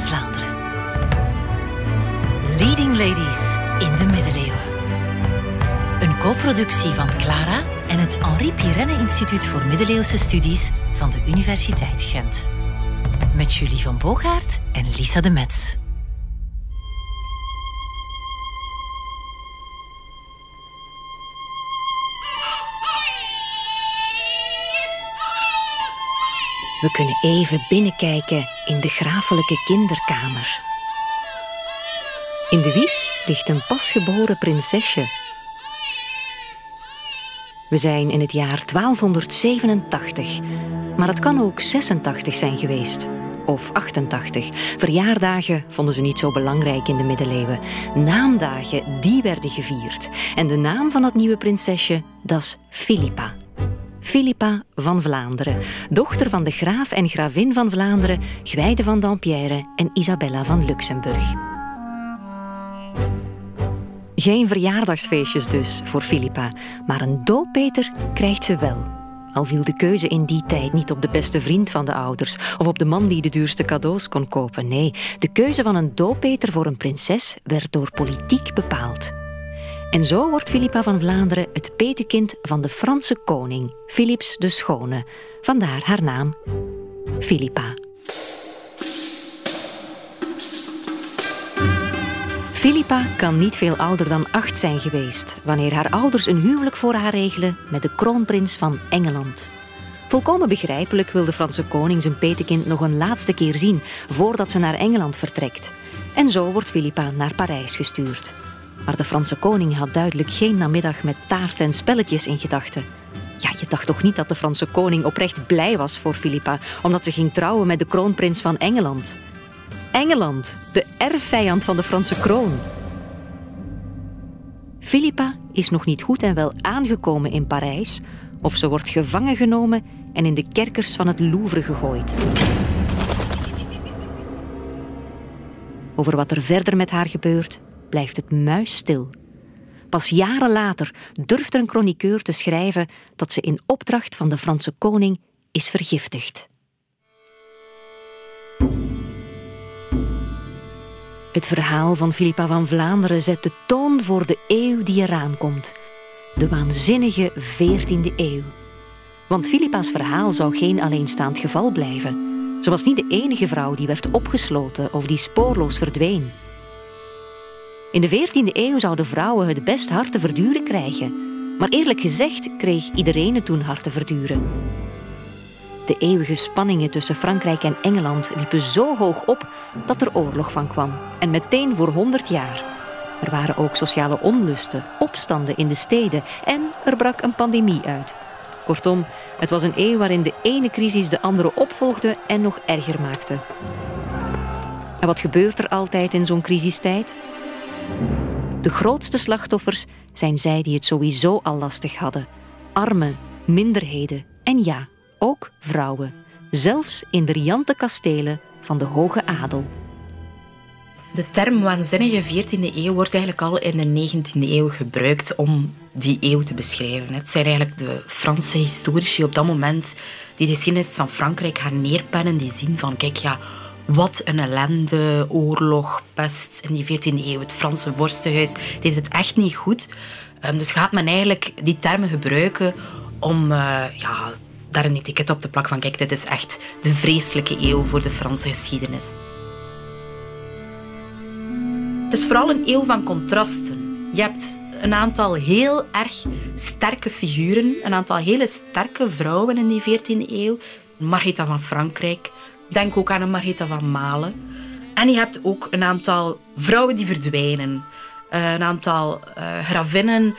Vlaanderen. Leading Ladies in de middeleeuwen. Een co-productie van Clara en het Henri Pirenne Instituut voor Middeleeuwse Studies van de Universiteit Gent. Met Julie van Boogaard en Lisa de Metz. We kunnen even binnenkijken in de grafelijke kinderkamer. In de wieg ligt een pasgeboren prinsesje. We zijn in het jaar 1287, maar het kan ook 86 zijn geweest. Of 88. Verjaardagen vonden ze niet zo belangrijk in de middeleeuwen. Naamdagen, die werden gevierd. En de naam van dat nieuwe prinsesje, dat is Philippa. Philippa van Vlaanderen, dochter van de graaf en gravin van Vlaanderen, Gwijde van Dampierre en Isabella van Luxemburg. Geen verjaardagsfeestjes dus voor Philippa, maar een dooppeter krijgt ze wel. Al viel de keuze in die tijd niet op de beste vriend van de ouders of op de man die de duurste cadeaus kon kopen. Nee, de keuze van een dooppeter voor een prinses werd door politiek bepaald. En zo wordt Philippa van Vlaanderen het petekind van de Franse koning, Philips de Schone. Vandaar haar naam, Philippa. Philippa kan niet veel ouder dan acht zijn geweest wanneer haar ouders een huwelijk voor haar regelen met de kroonprins van Engeland. Volkomen begrijpelijk wil de Franse koning zijn petekind nog een laatste keer zien voordat ze naar Engeland vertrekt. En zo wordt Philippa naar Parijs gestuurd. Maar de Franse koning had duidelijk geen namiddag met taart en spelletjes in gedachten. Ja, je dacht toch niet dat de Franse koning oprecht blij was voor Philippa, omdat ze ging trouwen met de kroonprins van Engeland. Engeland, de erfvijand van de Franse kroon. Philippa is nog niet goed en wel aangekomen in Parijs, of ze wordt gevangen genomen en in de kerkers van het Louvre gegooid. Over wat er verder met haar gebeurt, blijft het muisstil. Pas jaren later durft er een chroniqueur te schrijven dat ze in opdracht van de Franse koning is vergiftigd. Het verhaal van Philippa van Vlaanderen zet de toon voor de eeuw die eraan komt. De waanzinnige 14e eeuw. Want Philippa's verhaal zou geen alleenstaand geval blijven. Ze was niet de enige vrouw die werd opgesloten of die spoorloos verdween. In de 14e eeuw zouden vrouwen het best hard te verduren krijgen. Maar eerlijk gezegd kreeg iedereen het toen hard te verduren. De eeuwige spanningen tussen Frankrijk en Engeland liepen zo hoog op dat er oorlog van kwam. En meteen voor 100 jaar. Er waren ook sociale onlusten, opstanden in de steden en er brak een pandemie uit. Kortom, het was een eeuw waarin de ene crisis de andere opvolgde en nog erger maakte. En wat gebeurt er altijd in zo'n crisistijd? De grootste slachtoffers zijn zij die het sowieso al lastig hadden. Armen, minderheden en ja, ook vrouwen. Zelfs in de riante kastelen van de hoge adel. De term waanzinnige 14e eeuw wordt eigenlijk al in de 19e eeuw gebruikt om die eeuw te beschrijven. Het zijn eigenlijk de Franse historici op dat moment die de geschiedenis van Frankrijk gaan neerpennen, die zien van, kijk ja, wat een ellende, oorlog, pest in die 14e eeuw. Het Franse vorstenhuis deed het echt niet goed. Um, dus gaat men eigenlijk die termen gebruiken om uh, ja, daar een etiket op te plakken van kijk, dit is echt de vreselijke eeuw voor de Franse geschiedenis. Het is vooral een eeuw van contrasten. Je hebt een aantal heel erg sterke figuren, een aantal hele sterke vrouwen in die 14e eeuw. Margita van Frankrijk, denk ook aan een Margita van Malen. En je hebt ook een aantal vrouwen die verdwijnen. Eh, een aantal uh, gravinnen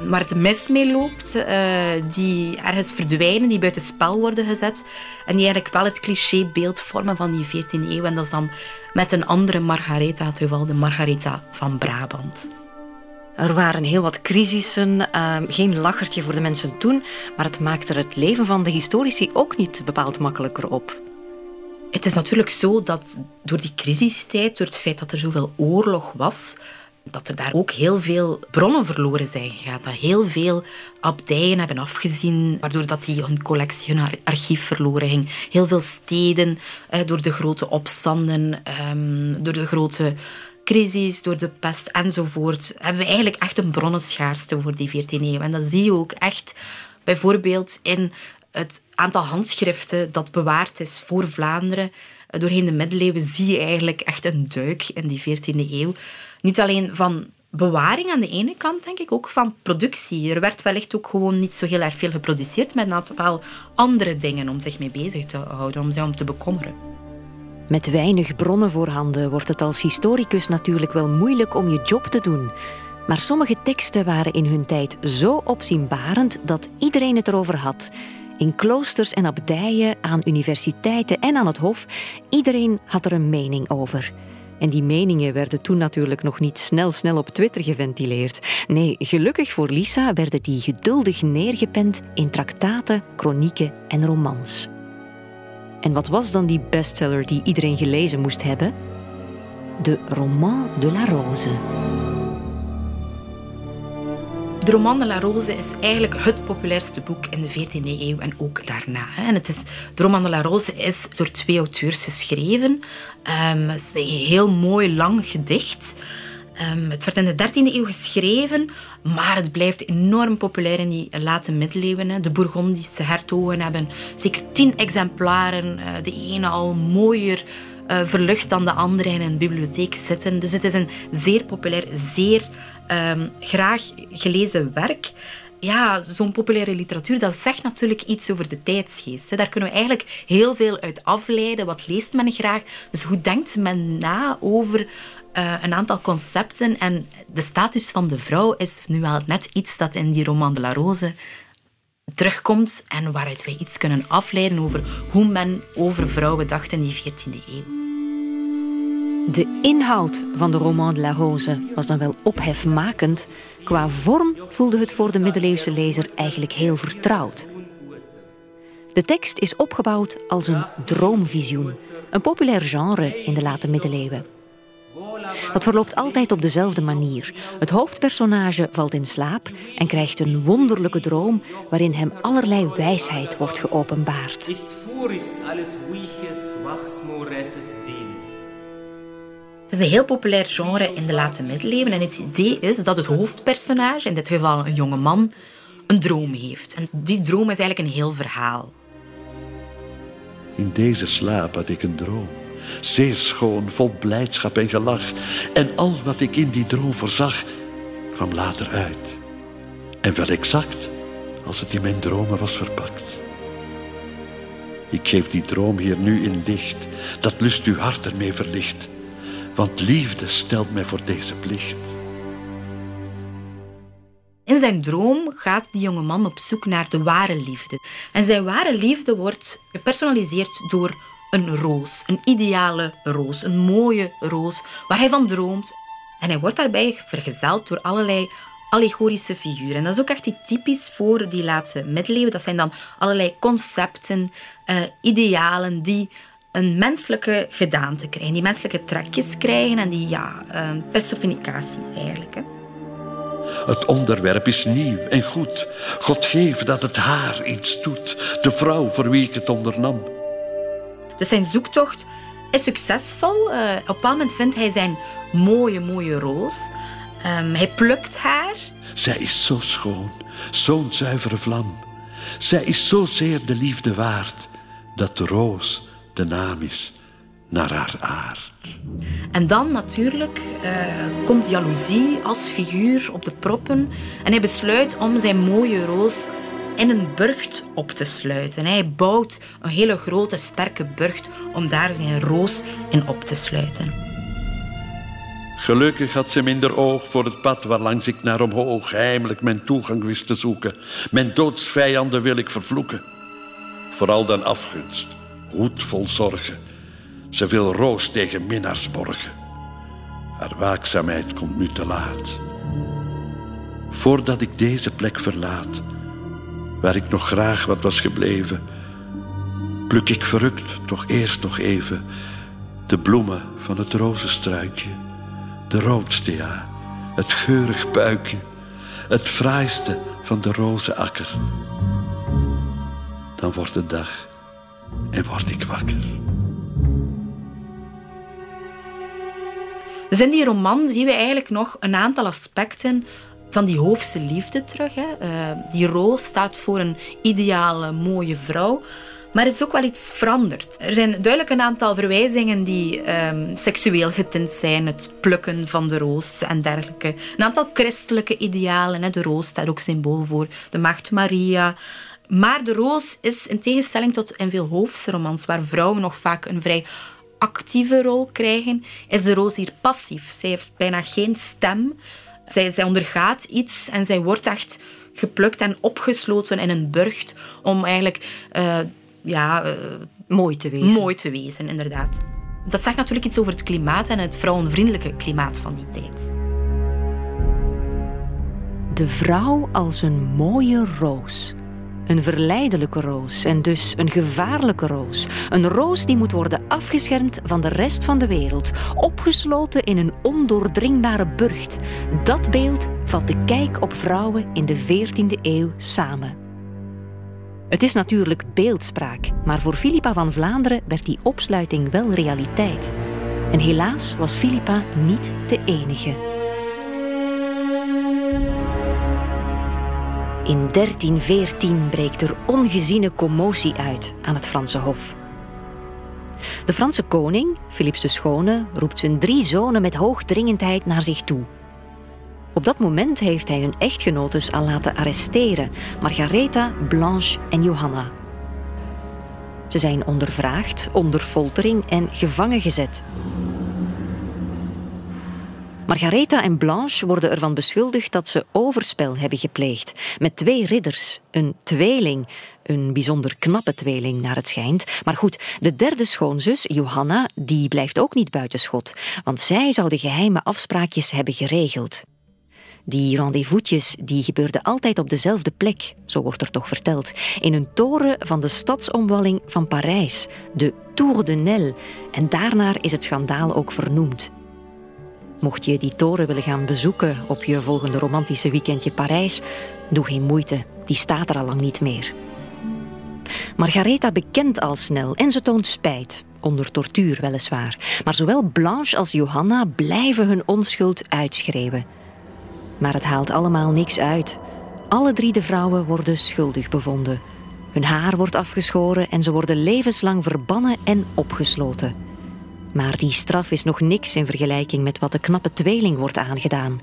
waar het mis mee loopt, uh, die ergens verdwijnen, die buiten spel worden gezet. En die eigenlijk wel het clichébeeld vormen van die 14e eeuw. En dat is dan met een andere Margaretha, het geval de Margaretha van Brabant. Er waren heel wat crisissen, uh, geen lachertje voor de mensen toen, maar het maakte het leven van de historici ook niet bepaald makkelijker op. Het is natuurlijk zo dat door die crisistijd, door het feit dat er zoveel oorlog was, dat er daar ook heel veel bronnen verloren zijn gegaan. Dat heel veel abdijen hebben afgezien, waardoor dat die hun collectie, hun archief verloren ging. Heel veel steden, eh, door de grote opstanden, ehm, door de grote crisis, door de pest enzovoort, hebben we eigenlijk echt een bronnenschaarste voor die 14e eeuw. En dat zie je ook echt bijvoorbeeld in het aantal handschriften dat bewaard is voor Vlaanderen. Doorheen de middeleeuwen zie je eigenlijk echt een duik in die 14e eeuw. Niet alleen van bewaring aan de ene kant, denk ik, ook van productie. Er werd wellicht ook gewoon niet zo heel erg veel geproduceerd met een aantal andere dingen om zich mee bezig te houden, om zich om te bekommeren. Met weinig bronnen voorhanden wordt het als historicus natuurlijk wel moeilijk om je job te doen. Maar sommige teksten waren in hun tijd zo opzienbarend dat iedereen het erover had. In kloosters en abdijen, aan universiteiten en aan het hof, iedereen had er een mening over. En die meningen werden toen natuurlijk nog niet snel snel op Twitter geventileerd. Nee, gelukkig voor Lisa werden die geduldig neergepend in traktaten, kronieken en romans. En wat was dan die bestseller die iedereen gelezen moest hebben? De Roman de la Rose. De Roman de la Rose is eigenlijk het populairste boek in de 14e eeuw en ook daarna. En het is, de Roman de la Rose is door twee auteurs geschreven. Um, het is een heel mooi, lang gedicht. Um, het werd in de 13e eeuw geschreven, maar het blijft enorm populair in die late middeleeuwen. De Bourgondische hertogen hebben zeker tien exemplaren. Uh, de ene al mooier uh, verlucht dan de andere in een bibliotheek zitten. Dus het is een zeer populair, zeer um, graag gelezen werk. Ja, zo'n populaire literatuur, dat zegt natuurlijk iets over de tijdsgeest. Daar kunnen we eigenlijk heel veel uit afleiden. Wat leest men graag? Dus hoe denkt men na over uh, een aantal concepten? En de status van de vrouw is nu wel net iets dat in die roman de la Rose terugkomt en waaruit wij iets kunnen afleiden over hoe men over vrouwen dacht in die 14e eeuw. De inhoud van de roman de la Rose was dan wel ophefmakend. Qua vorm voelde het voor de middeleeuwse lezer eigenlijk heel vertrouwd. De tekst is opgebouwd als een droomvisioen, een populair genre in de late middeleeuwen. Dat verloopt altijd op dezelfde manier. Het hoofdpersonage valt in slaap en krijgt een wonderlijke droom waarin hem allerlei wijsheid wordt geopenbaard. Het is een heel populair genre in de late middeleeuwen. En het idee is dat het hoofdpersonage, in dit geval een jonge man, een droom heeft. En die droom is eigenlijk een heel verhaal. In deze slaap had ik een droom. Zeer schoon, vol blijdschap en gelach. En al wat ik in die droom voorzag, kwam later uit. En wel exact als het in mijn dromen was verpakt. Ik geef die droom hier nu in dicht, dat lust uw hart ermee verlicht want liefde stelt mij voor deze plicht. In zijn droom gaat die jonge man op zoek naar de ware liefde. En zijn ware liefde wordt gepersonaliseerd door een roos, een ideale roos, een mooie roos, waar hij van droomt. En hij wordt daarbij vergezeld door allerlei allegorische figuren. En dat is ook echt typisch voor die laatste middeleeuwen. Dat zijn dan allerlei concepten, uh, idealen die een menselijke gedaante krijgen, die menselijke trekjes krijgen en die ja, uh, personificaties eigenlijk. Hè. Het onderwerp is nieuw en goed. God geeft dat het haar iets doet, de vrouw voor wie ik het ondernam. Dus zijn zoektocht is succesvol. Uh, op een bepaald moment vindt hij zijn mooie, mooie roos. Um, hij plukt haar. Zij is zo schoon, zo'n zuivere vlam. Zij is zozeer de liefde waard dat de roos de naam is naar haar aard. En dan natuurlijk uh, komt jaloezie als figuur op de proppen en hij besluit om zijn mooie roos in een burcht op te sluiten. Hij bouwt een hele grote, sterke burcht om daar zijn roos in op te sluiten. Gelukkig had ze minder oog voor het pad waarlangs ik naar omhoog heimelijk mijn toegang wist te zoeken. Mijn doodsvijanden wil ik vervloeken. Vooral dan afgunst hoed vol zorgen. Ze wil roos tegen minnaars borgen. Haar waakzaamheid komt nu te laat. Voordat ik deze plek verlaat, waar ik nog graag wat was gebleven, pluk ik verrukt toch eerst nog even de bloemen van het rozenstruikje, de roodste ja, het geurig puikje, het fraaiste van de rozenakker. Dan wordt het dag en word ik wakker. Dus in die roman zien we eigenlijk nog een aantal aspecten van die hoofdse liefde terug. Hè. Uh, die roos staat voor een ideale, mooie vrouw. Maar er is ook wel iets veranderd. Er zijn duidelijk een aantal verwijzingen die um, seksueel getint zijn. Het plukken van de roos en dergelijke. Een aantal christelijke idealen. Hè. De roos staat ook symbool voor de macht Maria. Maar de roos is in tegenstelling tot in veel hoofdsromans, waar vrouwen nog vaak een vrij actieve rol krijgen, is de roos hier passief. Zij heeft bijna geen stem. Zij, zij ondergaat iets en zij wordt echt geplukt en opgesloten in een burcht om eigenlijk uh, ja, uh, mooi te wezen. Mooi te wezen, inderdaad. Dat zegt natuurlijk iets over het klimaat en het vrouwenvriendelijke klimaat van die tijd. De vrouw als een mooie roos. Een verleidelijke roos en dus een gevaarlijke roos. Een roos die moet worden afgeschermd van de rest van de wereld, opgesloten in een ondoordringbare burcht. Dat beeld vat de kijk op vrouwen in de 14e eeuw samen. Het is natuurlijk beeldspraak, maar voor Philippa van Vlaanderen werd die opsluiting wel realiteit. En helaas was Philippa niet de enige. In 1314 breekt er ongeziene commotie uit aan het Franse Hof. De Franse koning, Philips de Schone, roept zijn drie zonen met hoogdringendheid naar zich toe. Op dat moment heeft hij hun echtgenotes al laten arresteren, Margaretha, Blanche en Johanna. Ze zijn ondervraagd, onder foltering en gevangen gezet. Margaretha en Blanche worden ervan beschuldigd dat ze overspel hebben gepleegd met twee ridders, een tweeling, een bijzonder knappe tweeling naar het schijnt. Maar goed, de derde schoonzus, Johanna, die blijft ook niet buitenschot, want zij zou de geheime afspraakjes hebben geregeld. Die rendezvous'tjes die gebeurden altijd op dezelfde plek, zo wordt er toch verteld, in een toren van de stadsomwalling van Parijs, de Tour de Nesle. En daarnaar is het schandaal ook vernoemd. Mocht je die toren willen gaan bezoeken op je volgende romantische weekendje Parijs, doe geen moeite, die staat er al lang niet meer. Margaretha bekent al snel en ze toont spijt, onder tortuur weliswaar. Maar zowel Blanche als Johanna blijven hun onschuld uitschreeuwen. Maar het haalt allemaal niks uit. Alle drie de vrouwen worden schuldig bevonden. Hun haar wordt afgeschoren en ze worden levenslang verbannen en opgesloten. Maar die straf is nog niks in vergelijking met wat de knappe tweeling wordt aangedaan.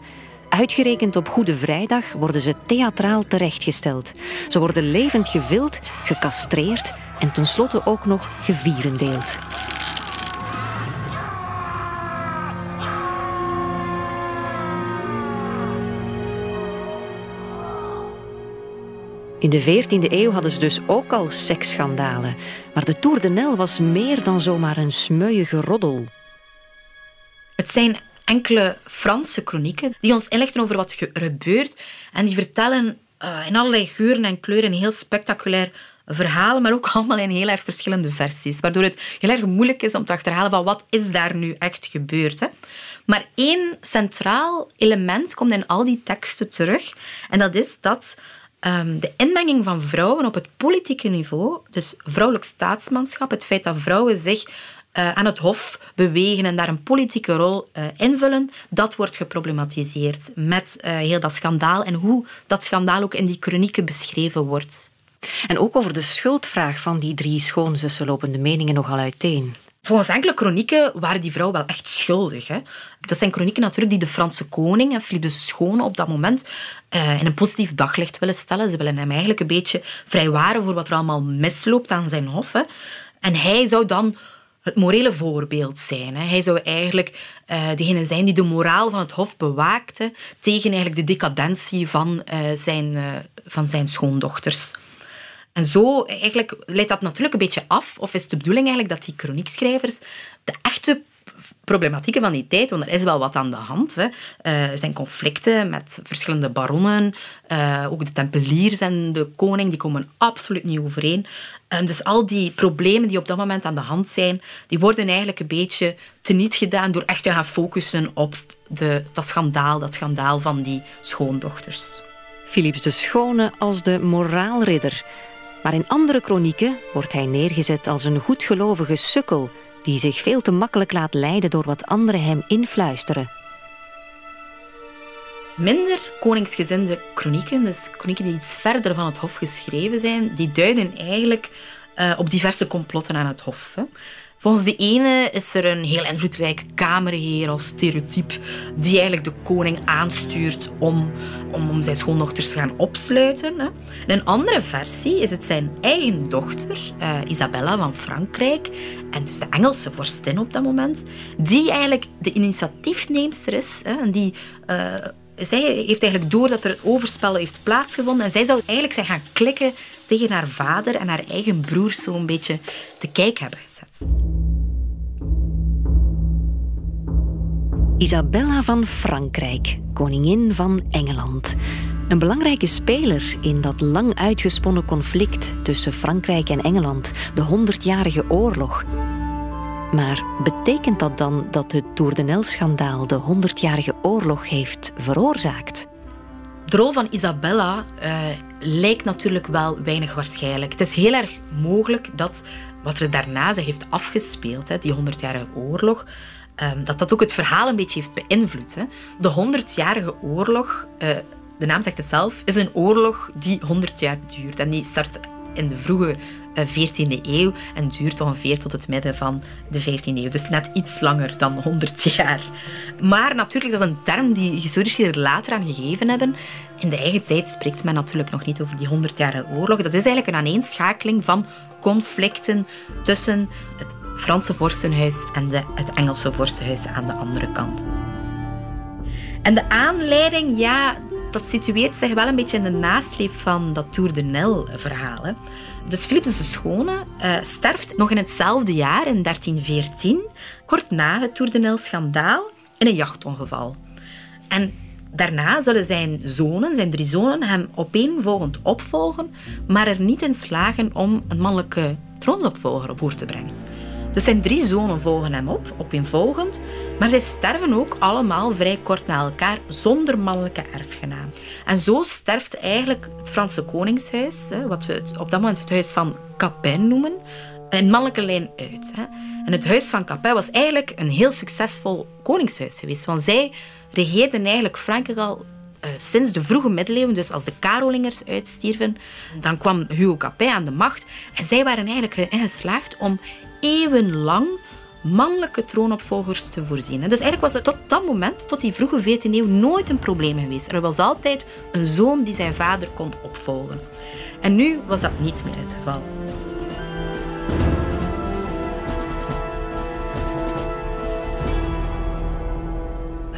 Uitgerekend op Goede Vrijdag worden ze theatraal terechtgesteld. Ze worden levend gevild, gecastreerd en tenslotte ook nog gevierendeeld. In de 14e eeuw hadden ze dus ook al seksschandalen. Maar de Tour de Nel was meer dan zomaar een smeuïge roddel. Het zijn enkele Franse kronieken die ons inlichten over wat er gebeurt. En die vertellen uh, in allerlei geuren en kleuren een heel spectaculair verhaal, maar ook allemaal in heel erg verschillende versies. Waardoor het heel erg moeilijk is om te achterhalen van wat is daar nu echt gebeurd. Hè? Maar één centraal element komt in al die teksten terug. En dat is dat Ehm, de inmenging van vrouwen op het politieke niveau, dus vrouwelijk staatsmanschap, het feit dat vrouwen zich uh, aan het hof bewegen en daar een politieke rol uh, invullen, dat wordt geproblematiseerd met uh, heel dat schandaal en hoe dat schandaal ook in die chronieken beschreven wordt. En ook over de schuldvraag van die drie schoonzussen lopen de meningen nogal uiteen. Volgens enkele kronieken waren die vrouwen wel echt schuldig. Hè. Dat zijn kronieken natuurlijk die de Franse koning, Philippe de Schone, op dat moment uh, in een positief daglicht willen stellen. Ze willen hem eigenlijk een beetje vrijwaren voor wat er allemaal misloopt aan zijn hof. Hè. En hij zou dan het morele voorbeeld zijn. Hè. Hij zou eigenlijk uh, degene zijn die de moraal van het hof bewaakte tegen eigenlijk de decadentie van, uh, zijn, van zijn schoondochters. En zo eigenlijk leidt dat natuurlijk een beetje af, of is de bedoeling eigenlijk dat die chroniekschrijvers de echte problematieken van die tijd, want er is wel wat aan de hand. Hè. Uh, er zijn conflicten met verschillende baronnen. Uh, ook de tempeliers en de koning die komen absoluut niet overeen. En dus al die problemen die op dat moment aan de hand zijn, die worden eigenlijk een beetje teniet gedaan door echt te gaan focussen op de, dat schandaal, dat schandaal van die schoondochters. Philips de Schone als de moraalridder. Maar in andere kronieken wordt hij neergezet als een goedgelovige sukkel die zich veel te makkelijk laat leiden door wat anderen hem influisteren. Minder koningsgezinde kronieken, dus kronieken die iets verder van het hof geschreven zijn, die duiden eigenlijk uh, op diverse complotten aan het hof. Hè. Volgens de ene is er een heel invloedrijke kamerheer als stereotype die eigenlijk de koning aanstuurt om, om, om zijn schoondochters te gaan opsluiten. Hè. In een andere versie is het zijn eigen dochter, uh, Isabella van Frankrijk, en dus de Engelse vorstin op dat moment, die eigenlijk de initiatiefneemster is hè, en die... Uh, zij heeft eigenlijk door dat er overspel heeft plaatsgevonden. En zij zou eigenlijk zijn gaan klikken tegen haar vader en haar eigen broers zo'n beetje te kijk hebben gezet. Isabella van Frankrijk, koningin van Engeland. Een belangrijke speler in dat lang uitgesponnen conflict tussen Frankrijk en Engeland, de Honderdjarige Oorlog. Maar betekent dat dan dat het Tour-de-Nel-schandaal de Honderdjarige Oorlog heeft veroorzaakt? De rol van Isabella uh, lijkt natuurlijk wel weinig waarschijnlijk. Het is heel erg mogelijk dat wat er daarna zich heeft afgespeeld, hè, die Honderdjarige Oorlog, um, dat dat ook het verhaal een beetje heeft beïnvloed. Hè. De Honderdjarige Oorlog, uh, de naam zegt het zelf, is een oorlog die 100 jaar duurt. En die start in de vroege 14e eh, eeuw en duurt ongeveer tot het midden van de 15e eeuw. Dus net iets langer dan 100 jaar. Maar natuurlijk, dat is een term die historici er later aan gegeven hebben. In de eigen tijd spreekt men natuurlijk nog niet over die 100-jarige oorlog. Dat is eigenlijk een aaneenschakeling van conflicten tussen het Franse vorstenhuis en de, het Engelse vorstenhuis aan de andere kant. En de aanleiding, ja, dat situeert zich wel een beetje in de nasleep van dat Tour de Nel-verhaal. Dus Philips de Schone uh, sterft nog in hetzelfde jaar, in 1314, kort na het Tour de Nel-schandaal, in een jachtongeval. En daarna zullen zijn zonen, zijn drie zonen, hem opeenvolgend opvolgen, maar er niet in slagen om een mannelijke troonsopvolger op voer te brengen. Dus zijn drie zonen volgen hem op, opeenvolgend, maar zij sterven ook allemaal vrij kort na elkaar zonder mannelijke erfgenaam. En zo sterft eigenlijk het Franse koningshuis, wat we op dat moment het huis van Capin noemen, in mannelijke lijn uit. En het huis van Capin was eigenlijk een heel succesvol koningshuis geweest, want zij regeerden eigenlijk Frankrijk al uh, sinds de vroege middeleeuwen, dus als de Karolingers uitstierven, dan kwam Hugo Capet aan de macht. En zij waren eigenlijk erin geslaagd om eeuwenlang mannelijke troonopvolgers te voorzien. Dus eigenlijk was het tot dat moment, tot die vroege 14e eeuw, nooit een probleem geweest. Er was altijd een zoon die zijn vader kon opvolgen. En nu was dat niet meer het geval.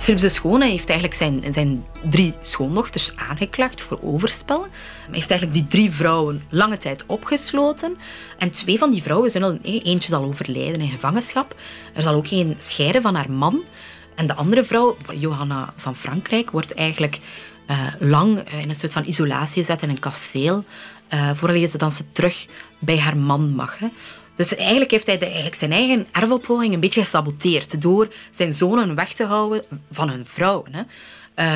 Philips de Schone heeft eigenlijk zijn, zijn drie schoondochters aangeklaagd voor overspel. Hij heeft eigenlijk die drie vrouwen lange tijd opgesloten. En twee van die vrouwen zijn al, eentje zal overlijden in gevangenschap. Er zal ook geen scheiden van haar man. En de andere vrouw, Johanna van Frankrijk, wordt eigenlijk uh, lang eh, in een soort van isolatie gezet in een kasteel. Uh, voordat ze dan ze terug bij haar man mag. Dus eigenlijk heeft hij de, eigenlijk zijn eigen erfopvolging een beetje gesaboteerd door zijn zonen weg te houden van hun vrouwen. Hè.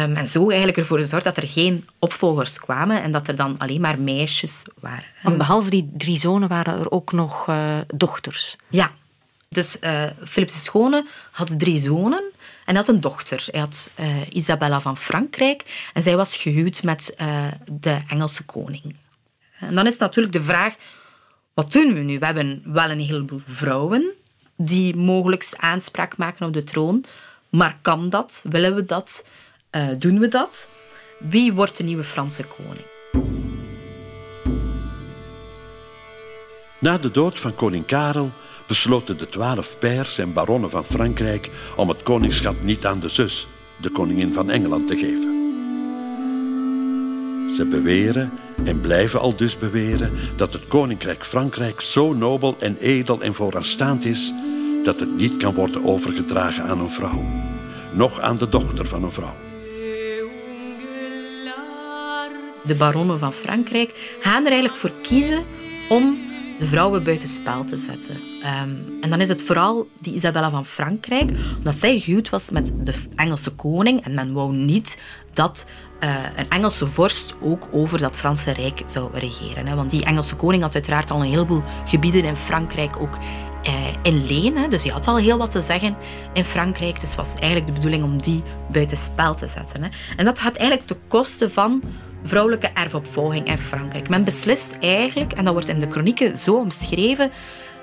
Um, en zo eigenlijk ervoor gezorgd dat er geen opvolgers kwamen en dat er dan alleen maar meisjes waren. Want behalve die drie zonen waren er ook nog uh, dochters. Ja. Dus uh, Philips de Schone had drie zonen en had een dochter. Hij had uh, Isabella van Frankrijk en zij was gehuwd met de Engelse koning. En dan is natuurlijk de vraag wat doen we nu? We hebben wel een heleboel vrouwen die mogelijk aanspraak maken op de troon. Maar kan dat? Willen we dat? Uh, doen we dat? Wie wordt de nieuwe Franse koning? Na de dood van koning Karel besloten de twaalf pairs en baronnen van Frankrijk om het koningschap niet aan de zus, de koningin van Engeland, te geven. Ze beweren en blijven al dus beweren dat het koninkrijk Frankrijk zo nobel en edel en vooraanstaand is dat het niet kan worden overgedragen aan een vrouw, noch aan de dochter van een vrouw. De baronnen van Frankrijk gaan er eigenlijk voor kiezen om de vrouwen buitenspel te zetten. Ehm, en dan is het vooral die Isabella van Frankrijk, omdat zij gehuwd was met de Engelse koning en men wou niet dat uh, een Engelse vorst ook over dat Franse Rijk zou regeren. Hè. Want die Engelse koning had uiteraard al een heleboel gebieden in Frankrijk ook eh, in leen. Dus die had al heel wat te zeggen in Frankrijk. Dus was eigenlijk de bedoeling om die buitenspel te zetten. Hè. En dat gaat eigenlijk ten koste van vrouwelijke erfopvolging in Frankrijk. Men beslist eigenlijk, en dat wordt in de chronieken zo omschreven,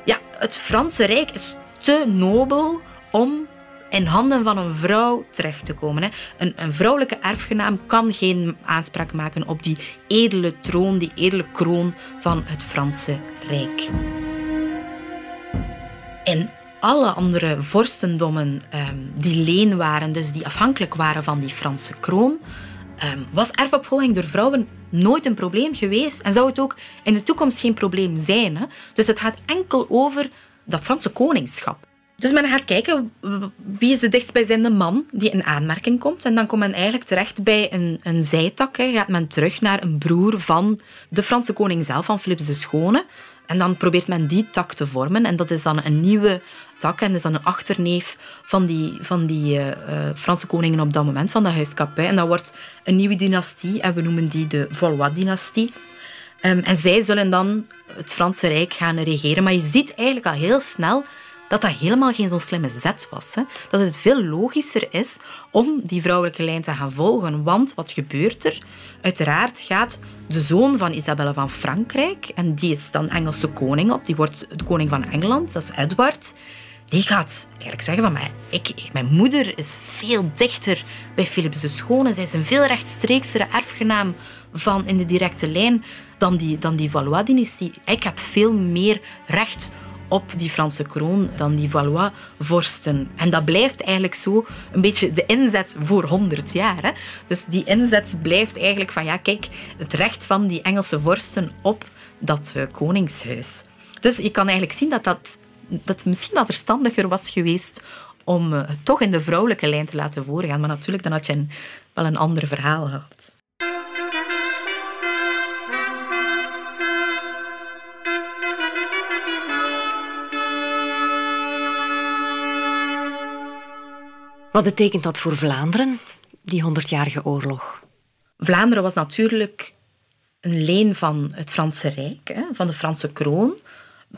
ja, het Franse Rijk is te nobel om in handen van een vrouw terecht te komen. Een, een, vrouwelijke erfgenaam kan geen aanspraak maken op die edele troon, die edele kroon van het Franse Rijk. In alle andere vorstendommen ehm, die leen waren, dus die afhankelijk waren van die Franse kroon, ehm, was erfopvolging door vrouwen nooit een probleem geweest en zou het ook in de toekomst geen probleem zijn. Hè? Dus het gaat enkel over dat Franse koningschap. Dus men gaat kijken wie is de dichtstbijzijnde man die in aanmerking komt. En dan komt men eigenlijk terecht bij een, een zijtak. Hè. Gaat men terug naar een broer van de Franse koning zelf, van Philips de Schone. En dan probeert men die tak te vormen. En dat is dan een nieuwe tak. En dat is dan een achterneef van die, van die uh, Franse koningen op dat moment, van dat huis. En dat wordt een nieuwe dynastie. En we noemen die de Valois-dynastie. Um, en zij zullen dan het Franse Rijk gaan regeren. Maar je ziet eigenlijk al heel snel dat dat helemaal geen zo'n slimme zet was. Hè. Dat het veel logischer is om die vrouwelijke lijn te gaan volgen. Want wat gebeurt er? Uiteraard gaat de zoon van Isabelle van Frankrijk, en die is dan Engelse koning op, die wordt de koning van Engeland, dat is Edward. Die gaat eigenlijk zeggen van mij, ik, mijn moeder is veel dichter bij Philips de Schone. Zij is een veel rechtstreeksere erfgenaam van in de directe lijn dan die, dan die Valois-dynastie. Ik heb veel meer recht op die Franse kroon dan die Valois-vorsten. En dat blijft eigenlijk zo een beetje de inzet voor 100 jaar. Hè? Dus die inzet blijft eigenlijk van, ja, kijk, het recht van die Engelse vorsten op dat uh, koningshuis. Dus je kan eigenlijk zien dat dat, dat misschien wel verstandiger was geweest om het toch in de vrouwelijke lijn te laten voorgaan. Maar natuurlijk, dan had je wel een ander verhaal gehad. Wat betekent dat voor Vlaanderen, die honderdjarige oorlog? Vlaanderen was natuurlijk een leen van het Franse Rijk, van de Franse kroon.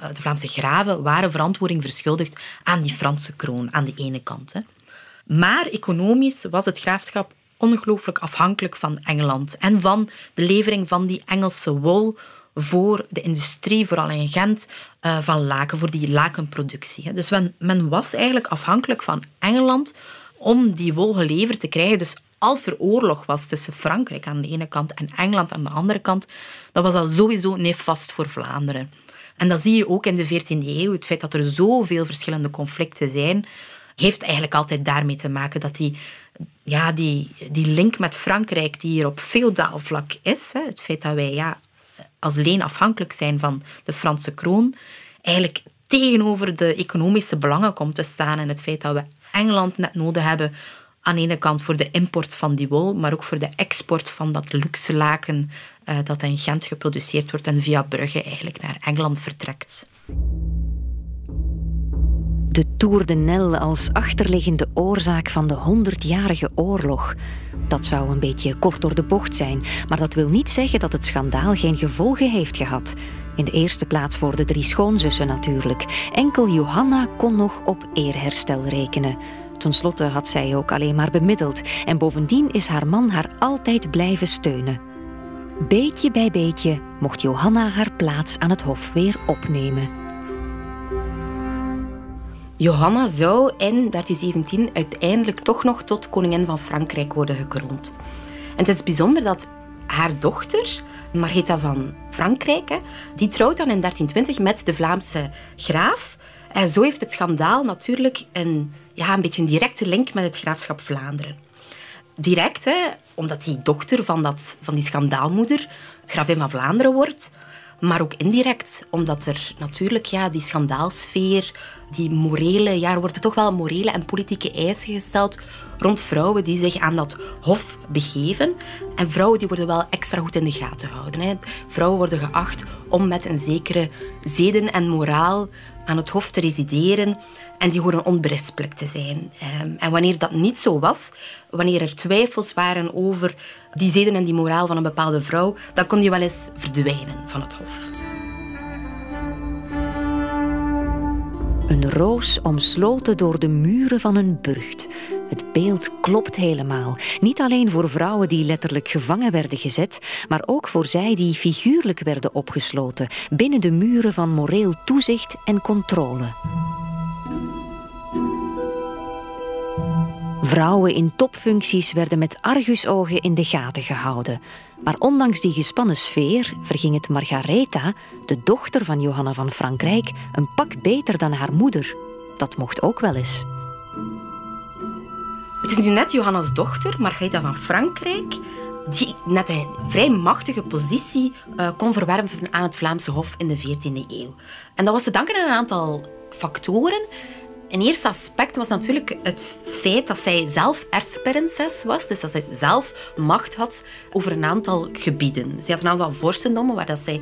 Eh, de Vlaamse graven waren verantwoording verschuldigd aan die Franse kroon, aan de ene kant. Maar economisch was het graafschap ongelooflijk afhankelijk van Engeland en van de levering van die Engelse wol voor de industrie, vooral in Gent, eh, van laken, voor die lakenproductie. Dus men was eigenlijk afhankelijk van Engeland om die wol geleverd te krijgen. Dus als er oorlog was tussen Frankrijk aan de ene kant en Engeland aan de andere kant, dan was dat sowieso nefast voor Vlaanderen. En dat zie je ook in de 14e eeuw. Het feit dat er zoveel verschillende conflicten zijn, heeft eigenlijk altijd daarmee te maken dat die, ja, die, die link met Frankrijk, die hier op feodaal vlak is, het feit dat wij ja, als leen afhankelijk zijn van de Franse kroon, eigenlijk tegenover de economische belangen komt te staan en het feit dat we Engeland net nodig hebben aan de ene kant voor de import van die wol, maar ook voor de export van dat luxe laken uh, dat in Gent geproduceerd wordt en via Brugge eigenlijk naar Engeland vertrekt. De Tour de Nel als achterliggende oorzaak van de honderdjarige oorlog. Dat zou een beetje kort door de bocht zijn, maar dat wil niet zeggen dat het schandaal geen gevolgen heeft gehad. In de eerste plaats voor de drie schoonzussen natuurlijk. Enkel Johanna kon nog op eerherstel rekenen. Ten slotte had zij ook alleen maar bemiddeld en bovendien is haar man haar altijd blijven steunen. Beetje bij beetje mocht Johanna haar plaats aan het hof weer opnemen. Johanna zou in 1317 uiteindelijk toch nog tot koningin van Frankrijk worden gekroond. En het is bijzonder dat haar dochter, Margrethe van Frankrijk, die trouwt dan in 1320 met de Vlaamse graaf. En zo heeft het schandaal natuurlijk een, ja, een beetje een directe link met het graafschap Vlaanderen. Direct, hè, omdat die dochter van, dat, van die schandaalmoeder gravin van Vlaanderen wordt. Maar ook indirect, omdat er natuurlijk ja, die schandaalsfeer, die morele, ja, er worden toch wel morele en politieke eisen gesteld rond vrouwen die zich aan dat hof begeven. En vrouwen die worden wel extra goed in de gaten gehouden. Hè. Vrouwen worden geacht om met een zekere zeden en moraal aan het hof te resideren en die horen onberispelijk te zijn. Ehm, en wanneer dat niet zo was, wanneer er twijfels waren over die zeden en die moraal van een bepaalde vrouw, dan kon die wel eens verdwijnen van het hof. Een roos omsloten door de muren van een burcht. Het beeld klopt helemaal. Niet alleen voor vrouwen die letterlijk gevangen werden gezet, maar ook voor zij die figuurlijk werden opgesloten binnen de muren van moreel toezicht en controle. Vrouwen in topfuncties werden met argusogen in de gaten gehouden. Maar ondanks die gespannen sfeer verging het Margaretha, de dochter van Johanna van Frankrijk, een pak beter dan haar moeder. Dat mocht ook wel eens. Het is nu net Johanna's dochter, Margaretha van Frankrijk, die net een vrij machtige positie uh, kon verwerven aan het Vlaamse Hof in de 14e eeuw. En dat was te danken aan een aantal factoren. Een eerste aspect was natuurlijk het feit dat zij zelf erfprinses was, dus dat zij zelf macht had over een aantal gebieden. Zij had een aantal vorstendommen waar dat zij,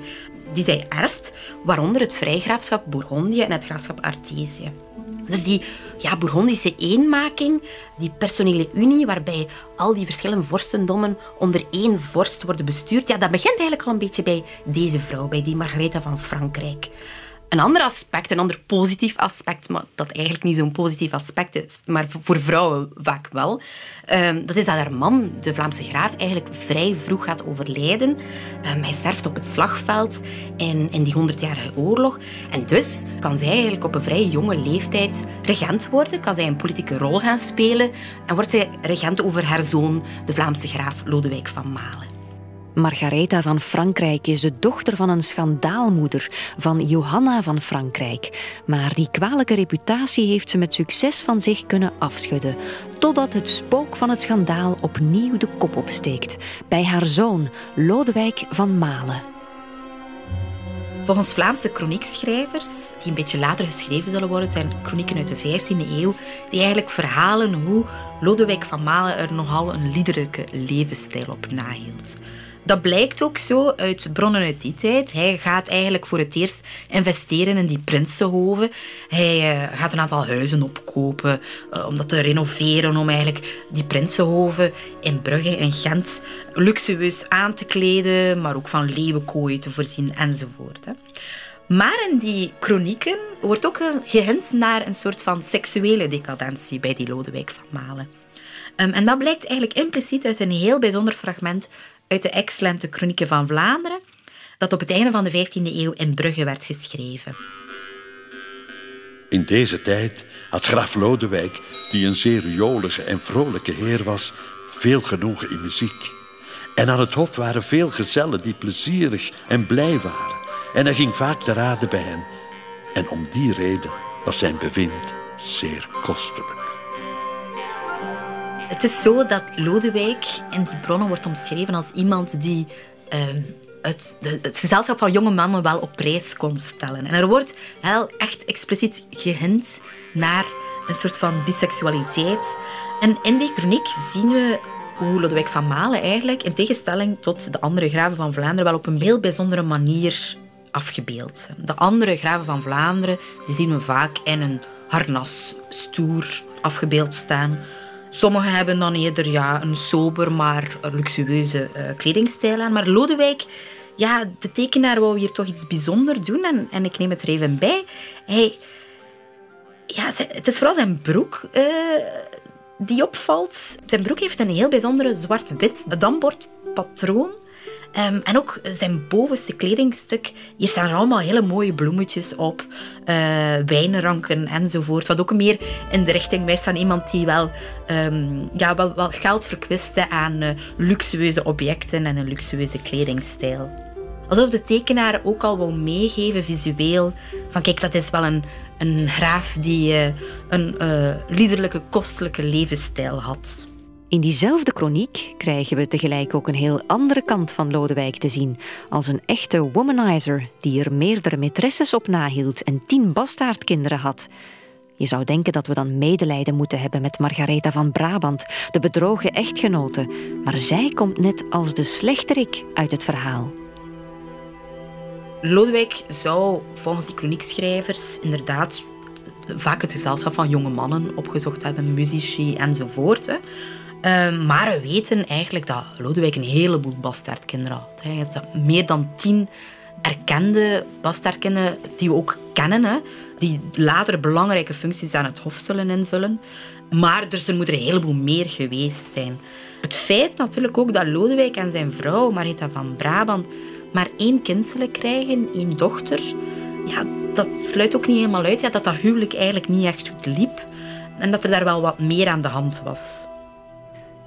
die zij erft, waaronder het vrijgraafschap Bourgondië en het graafschap Artesië. Dus die ja, Bourgondische eenmaking, die personele unie, waarbij al die verschillende vorstendommen onder één vorst worden bestuurd, ja, dat begint eigenlijk al een beetje bij deze vrouw, bij die Margaretha van Frankrijk. Een ander aspect, een ander positief aspect, maar dat eigenlijk niet zo'n positief aspect is, maar voor vrouwen vaak wel, ehm, dat is dat haar man, de Vlaamse graaf, eigenlijk vrij vroeg gaat overlijden. Um, hij sterft op het slagveld in, in die honderdjarige oorlog. En dus kan zij eigenlijk op een vrij jonge leeftijd regent worden, kan zij een politieke rol gaan spelen en wordt zij regent over haar zoon, de Vlaamse graaf Lodewijk van Malen. Margaretha van Frankrijk is de dochter van een schandaalmoeder, van Johanna van Frankrijk. Maar die kwalijke reputatie heeft ze met succes van zich kunnen afschudden. Totdat het spook van het schandaal opnieuw de kop opsteekt. Bij haar zoon, Lodewijk van Malen. Volgens Vlaamse chroniekschrijvers, die een beetje later geschreven zullen worden, zijn chronieken uit de 15e eeuw, die eigenlijk verhalen hoe Lodewijk van Malen er nogal een liederlijke levensstijl op nahield. Dat blijkt ook zo uit bronnen uit die tijd. Hij gaat eigenlijk voor het eerst investeren in die Prinsenhoven. Hij uh, gaat een aantal huizen opkopen uh, om dat te renoveren, om eigenlijk die Prinsenhoven in Brugge en Gent luxueus aan te kleden, maar ook van leeuwenkooien te voorzien enzovoort. Hè. Maar in die chronieken wordt ook gehint naar een soort van seksuele decadentie bij die Lodewijk van Malen. Um, en dat blijkt eigenlijk impliciet uit een heel bijzonder fragment uit de excellente Chronieken van Vlaanderen, dat op het einde van de 15e eeuw in Brugge werd geschreven. In deze tijd had graaf Lodewijk, die een zeer jolige en vrolijke heer was, veel genoegen in muziek. En aan het hof waren veel gezellen die plezierig en blij waren. En hij ging vaak te raden bij hen. En om die reden was zijn bewind zeer kostelijk. Het is zo dat Lodewijk in die bronnen wordt omschreven als iemand die ehm, het, het, gezelschap van jonge mannen wel op prijs kon stellen. En er wordt heel echt expliciet gehint naar een soort van biseksualiteit. En in die chroniek zien we hoe Lodewijk van Malen eigenlijk, in tegenstelling tot de andere graven van Vlaanderen, wel op een heel bijzondere manier afgebeeld. De andere graven van Vlaanderen die zien we vaak in een harnas stoer afgebeeld staan. Sommigen hebben dan eerder ja, een sober, maar luxueuze uh, kledingstijl aan. Maar Lodewijk, ja, de tekenaar wou hier toch iets bijzonders doen. En, en ik neem het er even bij. Hij, ja, het is vooral zijn broek uh, die opvalt. Zijn broek heeft een heel bijzondere zwart-wit dambordpatroon. Um, en ook zijn bovenste kledingstuk. Hier staan er allemaal hele mooie bloemetjes op. Uh, wijnranken enzovoort. Wat ook meer in de richting wijst van iemand die wel, um, ja, wel, wel geld verkwiste aan uh, luxueuze objecten en een luxueuze kledingstijl. Alsof de tekenaar ook al wil meegeven visueel van kijk, dat is wel een, een graaf die uh, een liederlijke, kostelijke levensstijl had. In diezelfde kroniek krijgen we tegelijk ook een heel andere kant van Lodewijk te zien. Als een echte womanizer die er meerdere maîtresses op nahield en tien bastaardkinderen had. Je zou denken dat we dan medelijden moeten hebben met Margaretha van Brabant, de bedrogen echtgenote. Maar zij komt net als de slechterik uit het verhaal. Lodewijk zou volgens die kroniekschrijvers inderdaad vaak het gezelschap van jonge mannen opgezocht hebben, muzici enzovoort. Hè. Ehm, maar we weten eigenlijk dat Lodewijk een heleboel bastaardkinderen had. Hij had meer dan tien erkende bastaardkinderen die we ook kennen, die later belangrijke functies aan het hof zullen invullen. Maar er moeten er een heleboel meer geweest zijn. Het feit natuurlijk ook dat Lodewijk en zijn vrouw, Marita van Brabant, maar één kind zullen krijgen, één dochter, ja, dat sluit ook niet helemaal uit ja, dat dat huwelijk eigenlijk niet echt goed liep. En dat er daar wel wat meer aan de hand was.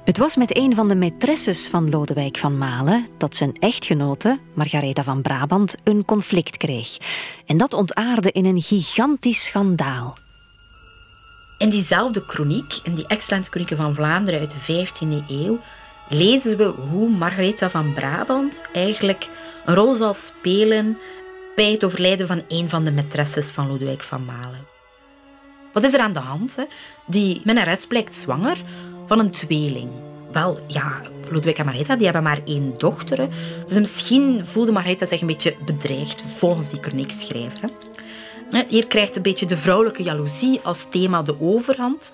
Het was met een van de maîtresses van Lodewijk van Malen dat zijn echtgenote, Margaretha van Brabant, een conflict kreeg. En dat ontaarde in een gigantisch schandaal. In diezelfde kroniek, in die excellente kronieken van Vlaanderen uit de 15e eeuw, lezen we hoe Margaretha van Brabant eigenlijk een rol zal spelen bij het overlijden van een van de maîtresses van Lodewijk van Malen. Wat is er aan de hand? Hè? Die minnares blijkt zwanger van een tweeling. Wel, ja, Lodewijk en Margaretha die hebben maar één dochter. Dus misschien voelde Margaretha zich een beetje bedreigd, volgens die kroniekschrijver. Hier krijgt een beetje de vrouwelijke jaloezie als thema de overhand.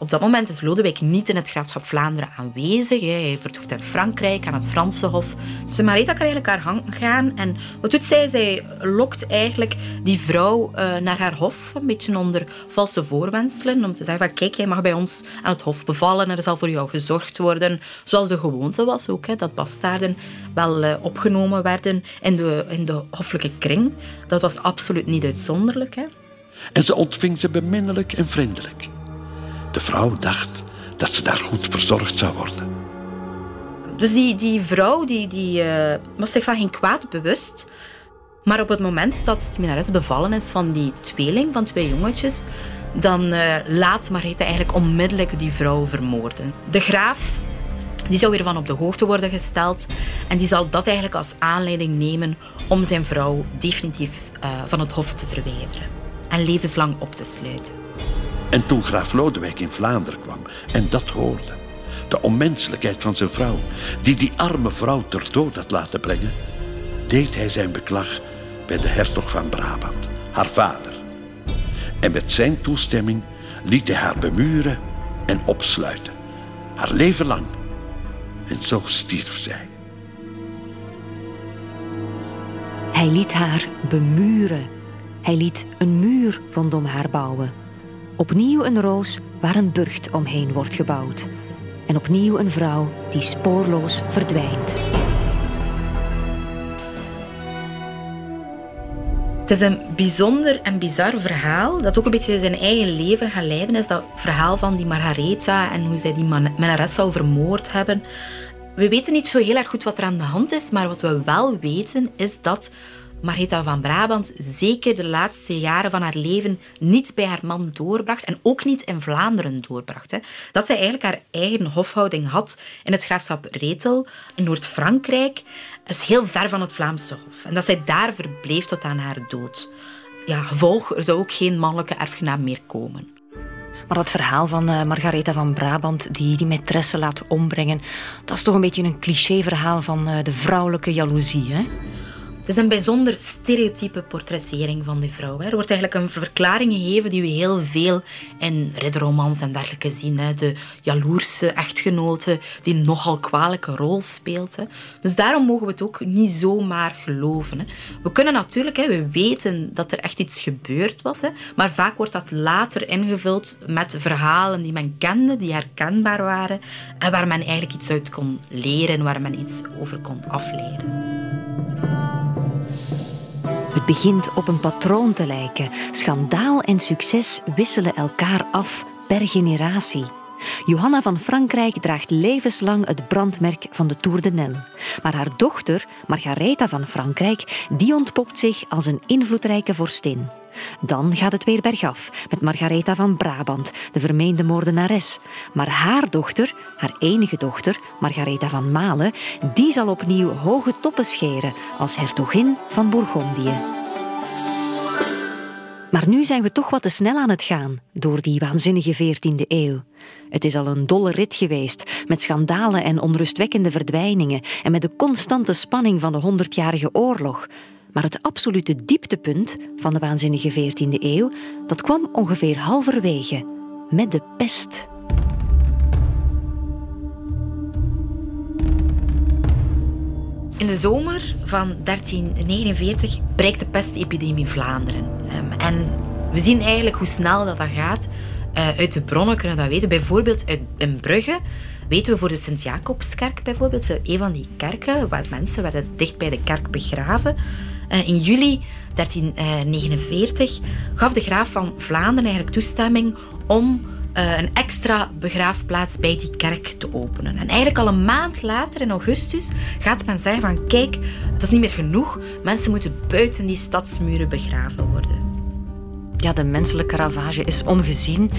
Op dat moment is Lodewijk niet in het graafschap Vlaanderen aanwezig. Hij vertoeft in Frankrijk aan het Franse Hof. Dus Marita kan eigenlijk haar gang gaan. En wat doet zij? Zij lokt eigenlijk die vrouw uh, naar haar hof, een beetje onder valse voorwenselen. Om te zeggen van, kijk, jij mag bij ons aan het hof bevallen en er zal voor jou gezorgd worden. Zoals de gewoonte was ook, dat bastaarden wel uh, opgenomen werden in de, in de hoffelijke kring. Dat was absoluut niet uitzonderlijk. En ze ontving ze beminnelijk en vriendelijk. De vrouw dacht dat ze daar goed verzorgd zou worden. Dus die, die vrouw die, die, uh, was zich van geen kwaad bewust. Maar op het moment dat die minnares bevallen is van die tweeling, van twee jongetjes, dan uh, laat Margrethe eigenlijk onmiddellijk die vrouw vermoorden. De graaf die zou weer van op de hoogte worden gesteld en die zal dat eigenlijk als aanleiding nemen om zijn vrouw definitief uh, van het hof te verwijderen en levenslang op te sluiten. En toen graaf Lodewijk in Vlaanderen kwam en dat hoorde, de onmenselijkheid van zijn vrouw, die die arme vrouw ter dood had laten brengen, deed hij zijn beklag bij de hertog van Brabant, haar vader. En met zijn toestemming liet hij haar bemuren en opsluiten, haar leven lang. En zo stierf zij. Hij liet haar bemuren. Hij liet een muur rondom haar bouwen. Opnieuw een roos waar een burcht omheen wordt gebouwd. En opnieuw een vrouw die spoorloos verdwijnt. Het is een bijzonder en bizar verhaal dat ook een beetje zijn eigen leven gaat leiden is. Dat verhaal van die Margaretha en hoe zij die menares zou vermoord hebben. We weten niet zo heel erg goed wat er aan de hand is, maar wat we wel weten is dat Margrethe van Brabant zeker de laatste jaren van haar leven niet bij haar man doorbracht en ook niet in Vlaanderen doorbracht. Hè. Dat zij eigenlijk haar eigen hofhouding had in het graafschap Retel in Noord-Frankrijk, dus heel ver van het Vlaamse hof. En dat zij daar verbleef tot aan haar dood. Ja, gevolg, er zou ook geen mannelijke erfgenaam meer komen. Maar dat verhaal van uh, Margaretha van Brabant, die die maîtresse laat ombrengen, dat is toch een beetje een cliché-verhaal van uh, de vrouwelijke jaloezie, hè? Is een bijzonder stereotype portrettering van die vrouw. Er wordt eigenlijk een verklaring gegeven die we heel veel in ridderromans en dergelijke zien. De jaloerse echtgenote die nogal kwalijke rol speelt. Dus daarom mogen we het ook niet zomaar geloven. We kunnen natuurlijk, we weten dat er echt iets gebeurd was. Maar vaak wordt dat later ingevuld met verhalen die men kende, die herkenbaar waren en waar men eigenlijk iets uit kon leren, waar men iets over kon afleiden. Begint op een patroon te lijken. Schandaal en succes wisselen elkaar af per generatie. Johanna van Frankrijk draagt levenslang het brandmerk van de Tour de Nel. Maar haar dochter, Margaretha van Frankrijk, die ontpopt zich als een invloedrijke vorstin. Dan gaat het weer bergaf met Margaretha van Brabant, de vermeende moordenares. Maar haar dochter, haar enige dochter, Margaretha van Malen, die zal opnieuw hoge toppen scheren als hertogin van Bourgondië. Maar nu zijn we toch wat te snel aan het gaan door die waanzinnige 14e eeuw. Het is al een dolle rit geweest, met schandalen en onrustwekkende verdwijningen en met de constante spanning van de Honderdjarige Oorlog. Maar het absolute dieptepunt van de waanzinnige 14e eeuw, dat kwam ongeveer halverwege, met de pest. In de zomer van 1349 breekt de pestepidemie Vlaanderen. Ehm, en we zien eigenlijk hoe snel dat, dat gaat. Uh, uit de bronnen kunnen we dat weten. Bijvoorbeeld uit, in Brugge weten we voor de Sint-Jacobskerk bijvoorbeeld, een van die kerken waar mensen werden dicht bij de kerk begraven. Uh, in juli 1349 gaf de graaf van Vlaanderen eigenlijk toestemming om uh, een extra begraafplaats bij die kerk te openen. En eigenlijk al een maand later, in augustus, gaat men zeggen van kijk, dat is niet meer genoeg. Mensen moeten buiten die stadsmuren begraven worden. Ja, de menselijke ravage is ongezien.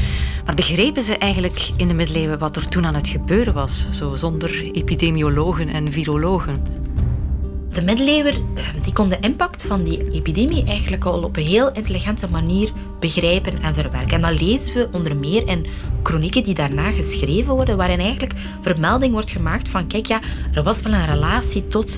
Maar begrepen ze eigenlijk in de middeleeuwen wat er toen aan het gebeuren was, zo zonder epidemiologen en virologen? De middeleeuwen eh, die kon de impact van die epidemie eigenlijk al op een heel intelligente manier begrijpen en verwerken. En dat lezen we onder meer in chronieken die daarna geschreven worden, waarin eigenlijk vermelding wordt gemaakt van kijk ja, er was wel een relatie tot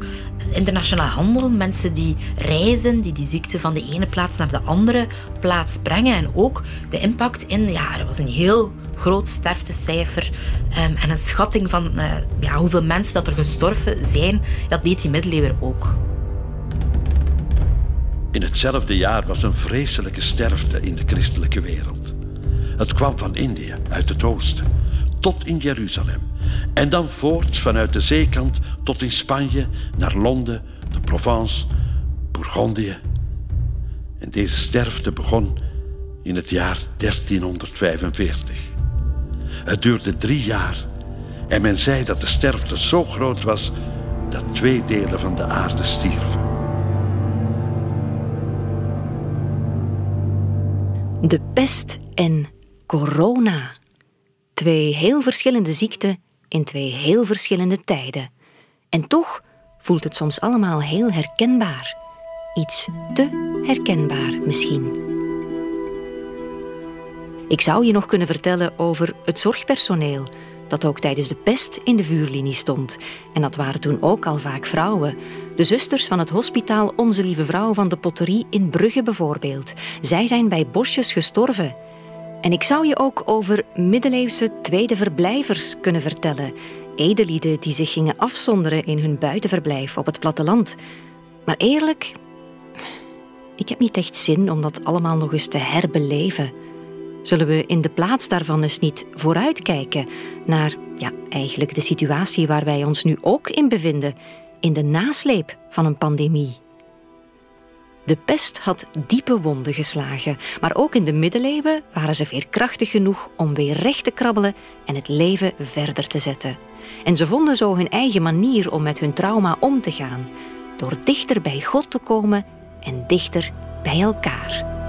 internationale handel, mensen die reizen, die die ziekte van de ene plaats naar de andere plaats brengen en ook de impact in, ja, er was een heel groot sterftecijfer um, en een schatting van uh, ja, hoeveel mensen dat er gestorven zijn, dat deed die middeleeuwen ook. In hetzelfde jaar was een vreselijke sterfte in de christelijke wereld. Het kwam van Indië, uit het oosten, tot in Jeruzalem. En dan voorts vanuit de zeekant tot in Spanje, naar Londen, de Provence, Bourgondië. En deze sterfte begon in het jaar 1345. Het duurde drie jaar en men zei dat de sterfte zo groot was dat twee delen van de aarde stierven. De pest en corona. Twee heel verschillende ziekten in twee heel verschillende tijden. En toch voelt het soms allemaal heel herkenbaar. Iets te herkenbaar misschien. Ik zou je nog kunnen vertellen over het zorgpersoneel, dat ook tijdens de pest in de vuurlinie stond. En dat waren toen ook al vaak vrouwen. De zusters van het hospitaal Onze Lieve Vrouw van de Potterie in Brugge bijvoorbeeld. Zij zijn bij bosjes gestorven. En ik zou je ook over middeleeuwse tweede verblijvers kunnen vertellen. Edelieden die zich gingen afzonderen in hun buitenverblijf op het platteland. Maar eerlijk, ik heb niet echt zin om dat allemaal nog eens te herbeleven. Zullen we in de plaats daarvan eens niet vooruitkijken naar ja, eigenlijk de situatie waar wij ons nu ook in bevinden, in de nasleep van een pandemie? De pest had diepe wonden geslagen, maar ook in de middeleeuwen waren ze veerkrachtig genoeg om weer recht te krabbelen en het leven verder te zetten. En ze vonden zo hun eigen manier om met hun trauma om te gaan, door dichter bij God te komen en dichter bij elkaar.